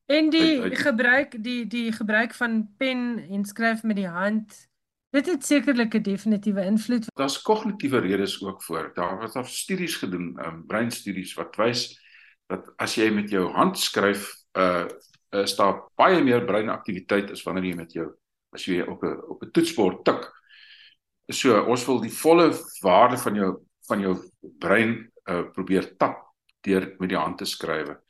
En die uit, uit, gebruik die die gebruik van pen en skryf met die hand dit het sekerlik 'n definitiewe invloed. Daar's kognitiewe redes ook voor. Daar was daar studies gedoen, um, breinstudies wat wys dat as jy met jou hand skryf, uh is daar baie meer breinaktiwiteit as wanneer jy met jou as jy op 'n op 'n toetsbord tik. So ons wil die volle waarde van jou van jou brein uh, probeer tap deur met die hand te skrywe.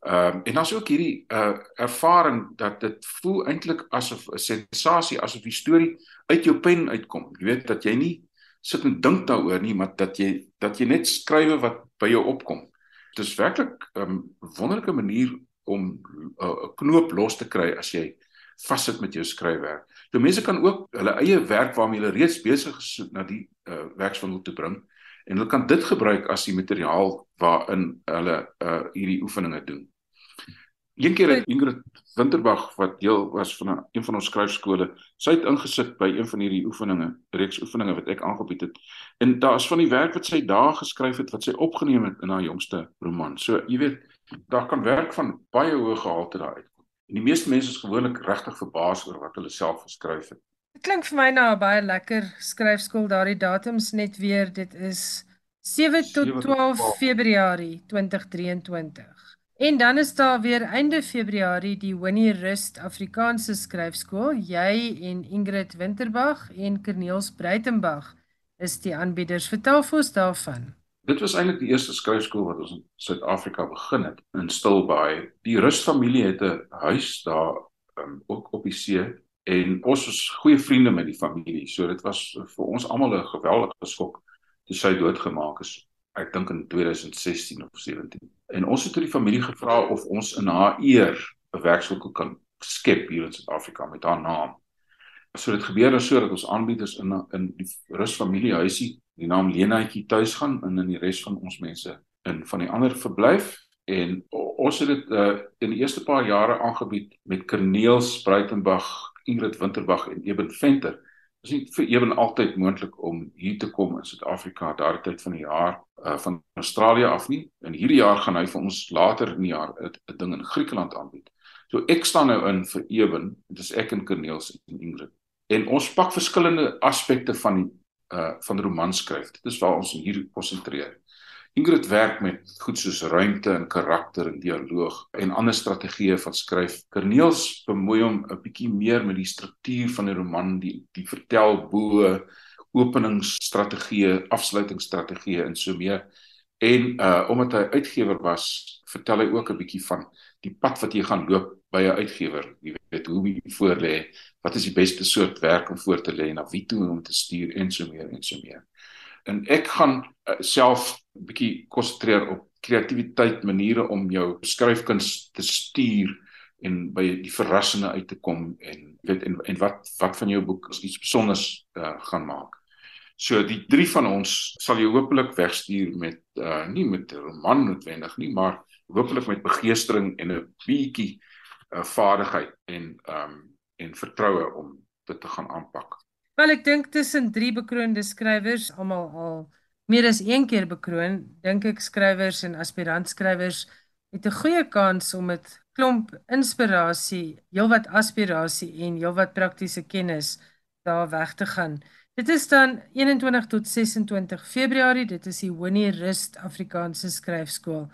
Ehm um, en dan's ook hierdie uh ervaring dat dit voel eintlik asof 'n sensasie asof die storie uit jou pen uitkom. Jy weet dat jy nie sit en dink daaroor nie, maar dat jy dat jy net skrywe wat by jou opkom. Dit is werklik 'n um, wonderlike manier om 'n uh, knoop los te kry as jy vassit met jou skryfwerk. So mense kan ook hulle eie werk waarmee hulle reeds besig is na die uh, werkswinkel toe bring en hulle kan dit gebruik as die materiaal waarin hulle uh, hierdie oefeninge doen. Een keer het Ingrid Winterbag wat deel was van 'n een van ons skryfskole, sy het ingesit by een van hierdie oefeninge, reeks oefeninge wat ek aangebied het. En daar is van die werk wat sy daar geskryf het wat sy opgeneem het in haar jongste roman. So, jy weet, daar kan werk van baie hoë gehalte daar uitkom. En die meeste mense is gewoonlik regtig verbaas oor wat hulle self geskryf het. Dit klink vir my nou 'n baie lekker skryfskool daardie datums net weer dit is 7 tot 12 Februarie 2023. En dan is daar weer einde Februarie die Winnie Rust Afrikaanse skryfskool. Jy en Ingrid Winterbag en Corneels Breitenberg is die aanbieders. Vertel vir ons daarvan. Dit was eintlik die eerste skryfskool wat ons in Suid-Afrika begin het in Stilbaai. Die Rus familie het 'n huis daar um, ook op die see en ons was goeie vriende met die familie. So dit was vir ons almal 'n geweldige skok toe sy doodgemaak is. Ek dink in 2016 of 17. En ons het toe die familie gevra of ons in haar eer 'n werkswinkel kan skep hier in Suid-Afrika met haar naam. So dit gebeur dan so dat ons aanbieders in in die Rus familie huisie die naam Lenaatjie tuis gaan en in die res van ons mense in van die ander verblyf en ons het dit uh, in die eerste paar jare aangebied met Corneels Breitenberg, Ingrid Winterbag en Eben Venter. Dit is nie vir Eben altyd moontlik om hier te kom in Suid-Afrika daardie tyd van die jaar uh, van Australië af nie. En hierdie jaar gaan hy vir ons later in die jaar 'n ding in Griekeland aanbied. So ek staan nou in vir Eben, dit is ek en Corneels en Ingrid. En ons pak verskillende aspekte van die uh van romans skryf. Dit is waar ons hier konsentreer. Ingrid werk met goed soos ruimte en karakter en dialoog en ander strategieë van skryf. Corneels bemoei hom 'n bietjie meer met die struktuur van die roman, die die vertelboë, openingsstrategieë, afsluitingsstrategieë en so meer. En uh omdat hy uitgewer was, vertel hy ook 'n bietjie van die pad wat jy gaan loop by 'n uitgewer. Jy weet hoe jy voor lê, wat is die beste soort werk om voor te lê en na wie toe om te stuur en so meer en so meer. en ek gaan uh, self 'n bietjie konsentreer op kreatiwiteit, maniere om jou skryfkuns te stuur en by die verrassende uit te kom en weet en, en wat wat van jou boek iets besonders uh, gaan maak. So die drie van ons sal jou hopelik wegstuur met uh nie met 'n roman noodwendig nie, maar hopelik met begeestering en 'n bietjie uh vaardigheid en um en vertroue om dit te gaan aanpak. Wel ek dink tussen drie bekroonde skrywers almal al meer as een keer bekroon, dink ek skrywers en aspirant skrywers het 'n goeie kans om met klomp inspirasie, heelwat aspirasie en heelwat praktiese kennis daar weg te gaan. Dit is dan 21 tot 26 Februarie, dit is die Winnie Rust Afrikaanse Skryfskool.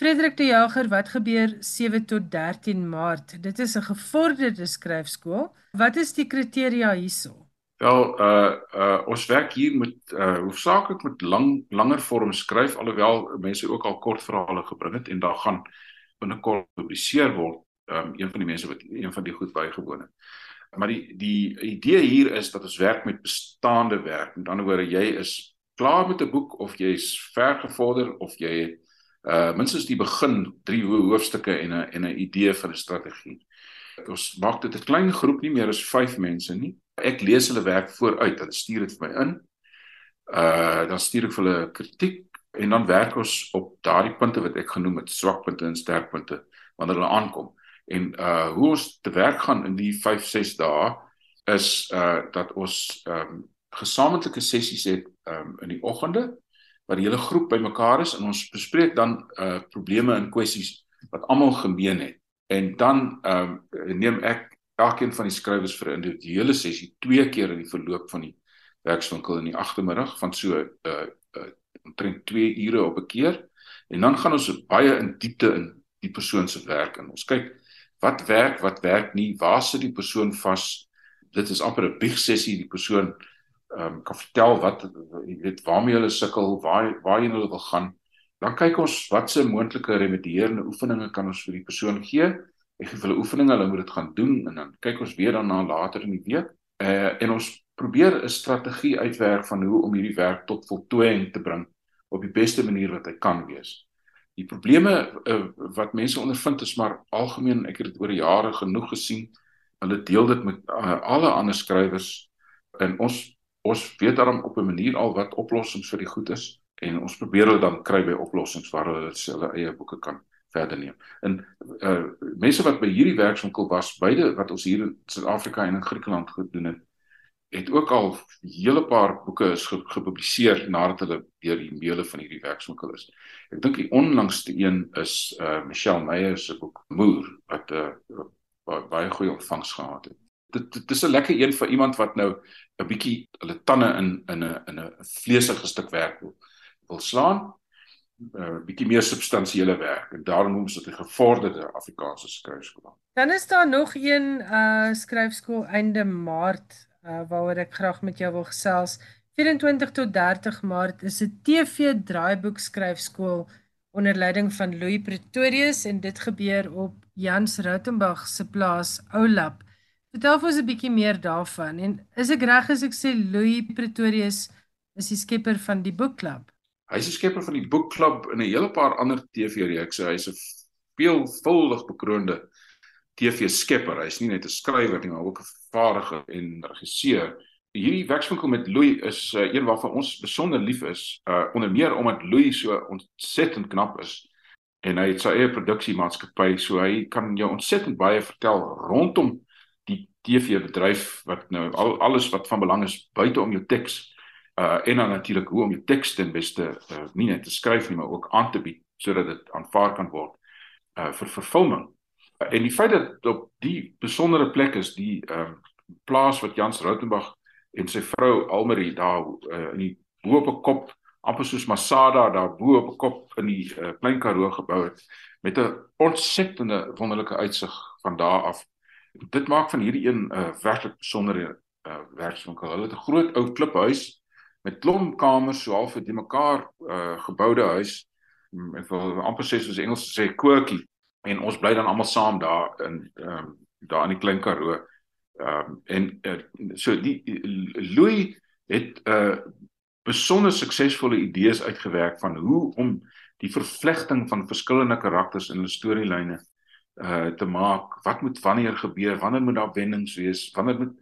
Frederik de Jager, wat gebeur 7 tot 13 Maart? Dit is 'n gevorderde skryfskool. Wat is die kriteria hierso? Wel, uh uh ons werk hier met uh hoofsaaklik met lang langer vorm skryf alhoewel mense ook al kort verhale gebring het en daar gaan binnekort gepubliseer word. Um een van die mense wat een van die goed bygewoon het. Maar die die idee hier is dat ons werk met bestaande werk. Met ander woorde, jy is klaar met 'n boek of jy is ver gevorder of jy het uh minstens die begin drie hoofstukke en 'n en 'n idee vir 'n strategie. Ons maak dit 'n klein groep nie meer as 5 mense nie ek lees hulle werk vooruit, dan stuur dit vir my in. Uh dan stuur ek vir hulle kritiek en dan werk ons op daardie punte wat ek genoem het, swakpunte en sterkpunte wanneer hulle aankom. En uh hoe ons te werk gaan in die 5, 6 dae is uh dat ons ehm um, gesamentlike sessies het ehm um, in die oggende waar die hele groep bymekaar is en ons bespreek dan uh probleme en kwessies wat almal gemeen het. En dan um, neem ek elkeen van die skrywers vir 'n individuele sessie twee keer in die verloop van die werkswinkel in die agtermiddag van so uh, uh, omtrent 2 ure op 'n keer en dan gaan ons baie in diepte in die persoon se werk en ons kyk wat werk, wat werk nie, waar sit die persoon vas? Dit is amper 'n bieg sessie die persoon ehm um, kan vertel wat jy weet waarmee hulle sukkel, waar waarheen hulle wil gaan. Dan kyk ons watse moontlike remedierende oefeninge kan ons vir die persoon gee ek gee hulle oefeninge, hulle moet dit gaan doen en dan kyk ons weer daarna later in die week. Uh en ons probeer 'n strategie uitwerk van hoe om hierdie werk tot voltooiing te bring op die beste manier wat hy kan wees. Die probleme uh, wat mense ondervind is maar algemeen, ek het dit oor jare genoeg gesien. Hulle deel dit met uh, alle ander skrywers en ons ons weet daarom op 'n manier al wat oplossings vir die goed is en ons probeer hulle dan kry by oplossings waar hulle hulle eie boeke kan verder neem. En uh mense wat by hierdie werkswinkel was, beide wat ons hier in Suid-Afrika en in Griekeland gedoen het, het ook al hele paar boeke is ge gepubliseer nadat hulle deur die meule van hierdie werkswinkel is. Ek dink die onlangste een is uh Michelle Meyer se boek Moer wat 'n uh, baie goeie ontvangs gehad het. Dit dit is 'n lekker een vir iemand wat nou 'n bietjie hulle tande in in 'n in 'n vleesige stuk werk wil, wil slaan 'n uh, bietjie meer substansiële werk en daarom noem ons dit 'n gevorderde Afrikaanse skryfskool. Dan is daar nog een uh skryfskool einde Maart uh waaroor ek graag met jou wil gesels. 24 tot 30 Maart is 'n TV draaiboek skryfskool onder leiding van Louis Pretorius en dit gebeur op Jans Rautenbach se plaas Oulap. Vertel vir ons 'n bietjie meer daarvan en is ek reg as ek sê Louis Pretorius is die skepper van die boekklub? Hy's 'n skepper van die boekklub en 'n hele paar ander TV-reekse. Hy's 'n veelvuldig bekroonde TV-skepper. Hy's nie net 'n skrywer nie, maar ook 'n vaardiger en regisseur. Hierdie werkswinkel met Louis is uh, een waarvan ons besonder lief is, uh onder meer omdat Louis so ontsettend knap is en hy het sy eie produksiemaatskappy, so hy kan jou ontsettend baie vertel rondom die TV-bedryf wat nou al alles wat van belang is buite om jou teks uh en dan natuurlik hoe om jou teks ten beste uh, nie net te skryf nie maar ook aan te bied sodat dit aanvaar kan word uh vir vervulling. Uh, en die feit dat op die besondere plek is die ehm uh, plaas wat Jans Rautenbach en sy vrou Almarie daar uh, in die bo op 'n kop amper soos Masada daar bo op 'n kop in die uh, klein Karoo gebou het met 'n ontsettende wonderlike uitsig van daar af. Dit maak van hierdie een 'n uh, werklik besondere uh, werkswinkel. Hulle het 'n groot ou kliphuis met klomp kamers so half die mekaar uh, geboude huis ek wil amper sê soos Engels sê quirky en ons bly dan almal saam daar in um, daar in die klein Karoo. Ehm um, en uh, so die Louis het uh besonder suksesvolle idees uitgewerk van hoe om die vervlegting van verskillende karakters in 'n storielyne uh te maak. Wat moet wanneer gebeur? Wanneer moet daar wendings wees? Wanneer moet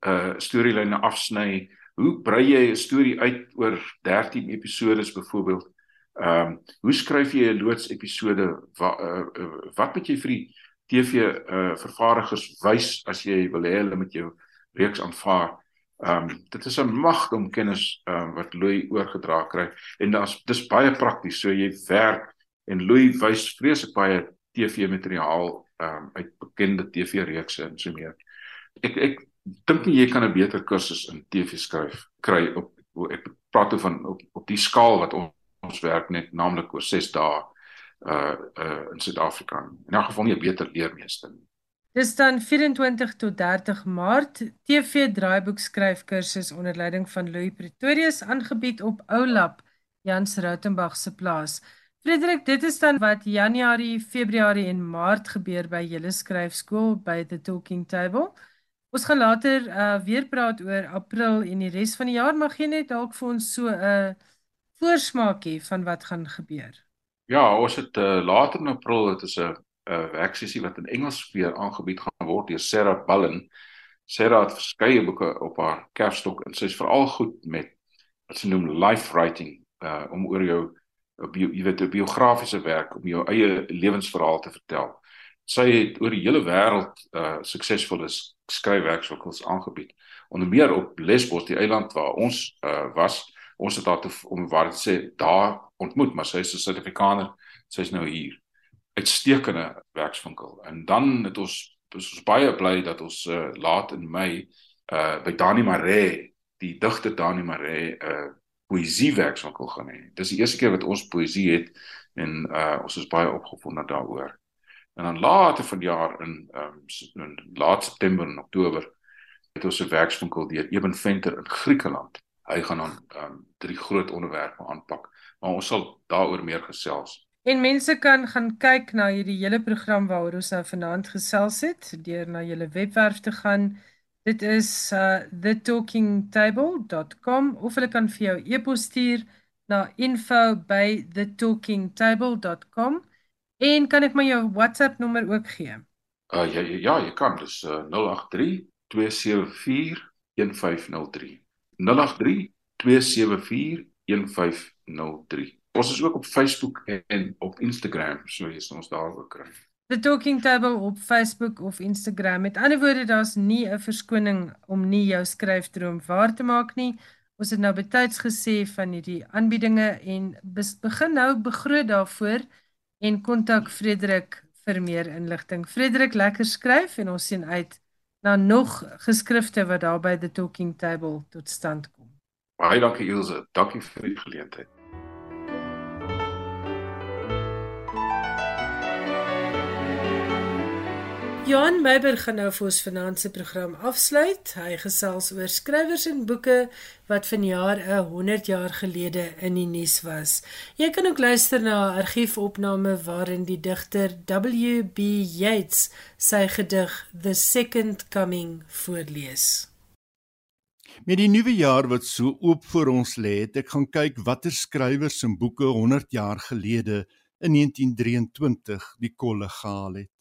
uh storielyne afsny? Hoe brei jy 'n storie uit oor 13 episodes byvoorbeeld? Ehm um, hoe skryf jy 'n loods episode? Wat uh, uh, wat moet jy vir die TV uh vervaardigers wys as jy wil hê hulle moet jou reeks aanvaar? Ehm um, dit is 'n magdom kennis ehm um, wat Louis oorgedra kry en daar's dis baie prakties. So jy werk en Louis wys vreeslik baie TV materiaal ehm um, uit bekende TV reekse en so meer. Ek ek dink jy kan 'n beter kursus in TV skryf kry op ek praat van op op die skaal wat ons, ons werk net naamlik oor 6 dae uh uh in Suid-Afrika. In 'n geval nie 'n beter leermeester nie. Dis dan 24 tot 30 Maart TV draaiboek skryfkursus onder leiding van Louis Pretorius aangebied op Oulap Jans Rautenbach se plaas. Frederik, dit is dan wat Januarie, Februarie en Maart gebeur by julle skryfskool by The Talking Table. Ons gaan later uh, weer praat oor April en die res van die jaar, maar gee net dalk vir ons so 'n uh, voorsmaakie van wat gaan gebeur. Ja, ons het uh, later in April, dit is 'n 'n werksessie wat in Engels weer aangebied gaan word deur Sarah Bullen. Sarah het verskeie boeke op haar kerfstok en sy is veral goed met wat sy noem life writing uh om oor jou bio, jy weet 'n biografiese werk om jou eie lewensverhaal te vertel. Sy het oor die hele wêreld uh suksesvolle skryfwerkswinkels aangebied. Onder meer op Lesbos, die eiland waar ons uh was. Ons het daar te om waar dit sê daar ontmoet, maar sy is 'n Suid-Afrikaner. Sy's nou hier uitstekende werkswinkel. En dan het ons is ons baie bly dat ons uh, laat in Mei uh by Dani Maree, die digter Dani Maree, 'n uh, poësie werkswinkel gaan hê. Dis die eerste keer wat ons poësie het en uh ons is baie opgewonde daaroor. En dan later van die jaar in um in laat September en Oktober het ons 'n werkswinkel deur Eben Venter in Griekeland. Hy gaan dan um drie groot onderwerpe aanpak, maar ons sal daaroor meer gesels. En mense kan gaan kyk na hierdie hele program waaroor ons nou vanaand gesels het deur na julle webwerf te gaan. Dit is uh thetalkingtable.com of hulle kan vir jou e-pos stuur na info@thetalkingtable.com. En kan ek my jou WhatsApp nommer ook gee? Uh ja ja, ja jy kan dis uh, 083 274 1503. 083 274 1503. Ons is ook op Facebook en op Instagram, so jy sal ons daar ook kry. The Talking Table op Facebook of Instagram. Met ander woorde, daar's nie 'n verskoning om nie jou skryfdroom waar te maak nie. Ons het nou betyds gesê van hierdie aanbiedinge en begin nou begroot daarvoor en kontak Frederik vir meer inligting. Frederik, lekker skryf en ons sien uit na nog geskrifte wat daar by The Talking Table tot stand kom. Baie dankie Ilse, dankie vir die geleentheid. Johan Meiber gaan nou vir ons finansie program afsluit. Hy gesels oor skrywers en boeke wat vanjaar 'n 100 jaar gelede in die nuus was. Jy kan ook luister na 'n argiefopname waarin die digter W.B. Yeats sy gedig The Second Coming voorlees. Met die nuwe jaar wat so oop voor ons lê, het ek gaan kyk watter skrywers en boeke 100 jaar gelede in 1923 die kolle gehaal het.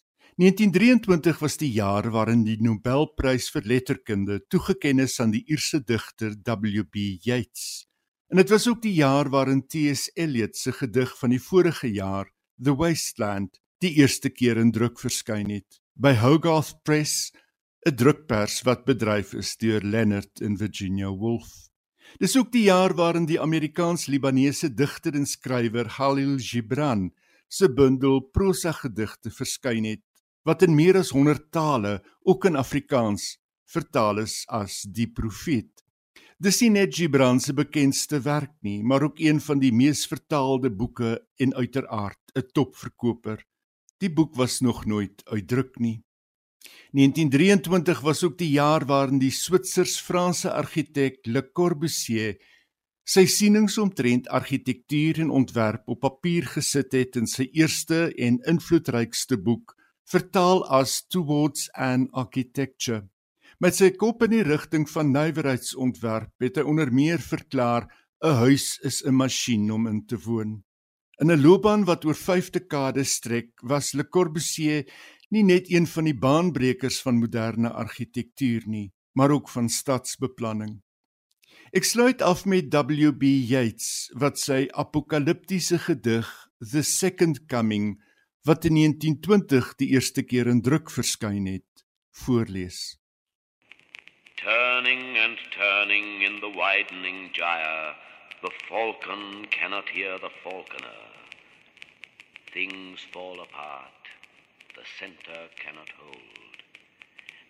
1923 was die jaar waarin die Nobelprys vir letterkunde toegekend is aan die Ierse digter W.B. Yeats. En dit was ook die jaar waarin T.S. Eliot se gedig van die vorige jaar, The Wasteland, die eerste keer in druk verskyn het by Hogarth Press, 'n drukpers wat bedryf is deur Leonard en Virginia Woolf. Dis ook die jaar waarin die Amerikaans-Libanese digter en skrywer Khalil Gibran se bundel prosa gedigte verskyn het wat in meer as 100 tale, ook in Afrikaans, vertaal is as die profeet. Dis nie net Gibran se bekendste werk nie, maar ook een van die mees vertaalde boeke en uiteraard 'n topverkoper. Die boek was nog nooit uitdruk nie. 1923 was ook die jaar waarin die Switsers-Franse argitek Le Corbusier sy sienings omtrent argitektuur en ontwerp op papier gesit het in sy eerste en invloedrykste boek vertaal as towards an architecture. Met sy kop in die rigting van nywerheidsontwerp het hy onder meer verklaar 'n huis is 'n masjien om in te woon. In 'n loopbaan wat oor 5 dekades strek, was Le Corbusier nie net een van die baanbrekers van moderne argitektuur nie, maar ook van stadsbeplanning. Ek sluit af met W.B. Yeats wat sy apokaliptiese gedig The Second Coming wat in 1920 die eerste keer in druk verskyn het, voorlees. Turning and turning in the widening gyre, the falcon cannot hear the falconer. Things fall apart, the center cannot hold.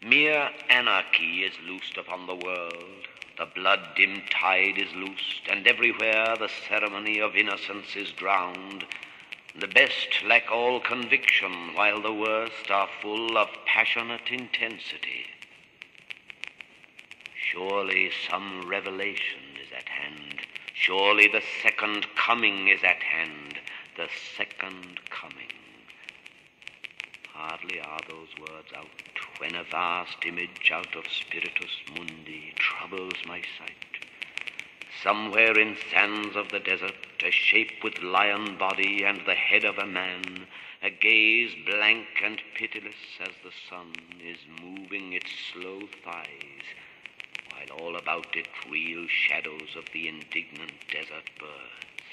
Mere anarchy is loosed upon the world, the blood dimmed tide is loosed, and everywhere the ceremony of innocence is drowned. The best lack all conviction, while the worst are full of passionate intensity. Surely some revelation is at hand. Surely the second coming is at hand. The second coming. Hardly are those words out when a vast image out of Spiritus Mundi troubles my sight. Somewhere in sands of the desert, a shape with lion body and the head of a man, a gaze blank and pitiless as the sun is moving its slow thighs while all about it reel shadows of the indignant desert birds.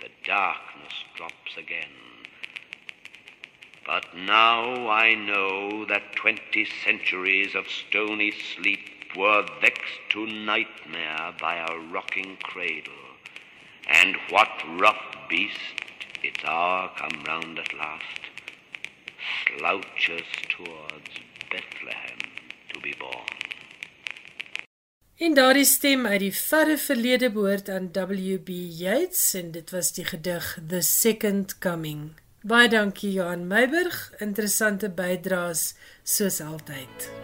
The darkness drops again. But now I know that twenty centuries of stony sleep were vexed to nightmare by a rocking cradle. And what rough beast, its hour come round at last, slouches towards Bethlehem to be born. En daardie stem uit die verre verlede behoort aan WB Yeats en dit was die gedig The Second Coming. Baie dankie Johan Meiburg, interessante bydraes soos altyd.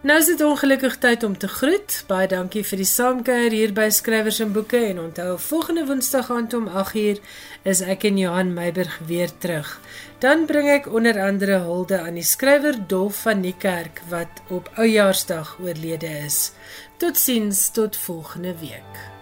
Nou is dit ongelukkig tyd om te groet. Baie dankie vir die saamkuier hier by Skrywers en Boeke en onthou volgende Woensdag aand om 8uur is ek en Johan Meiburg weer terug. Dan bring ek onder andere hulde aan die skrywer Dolf van Niekerk wat op Oujaarsdag oorlede is. Totsiens tot volgende week.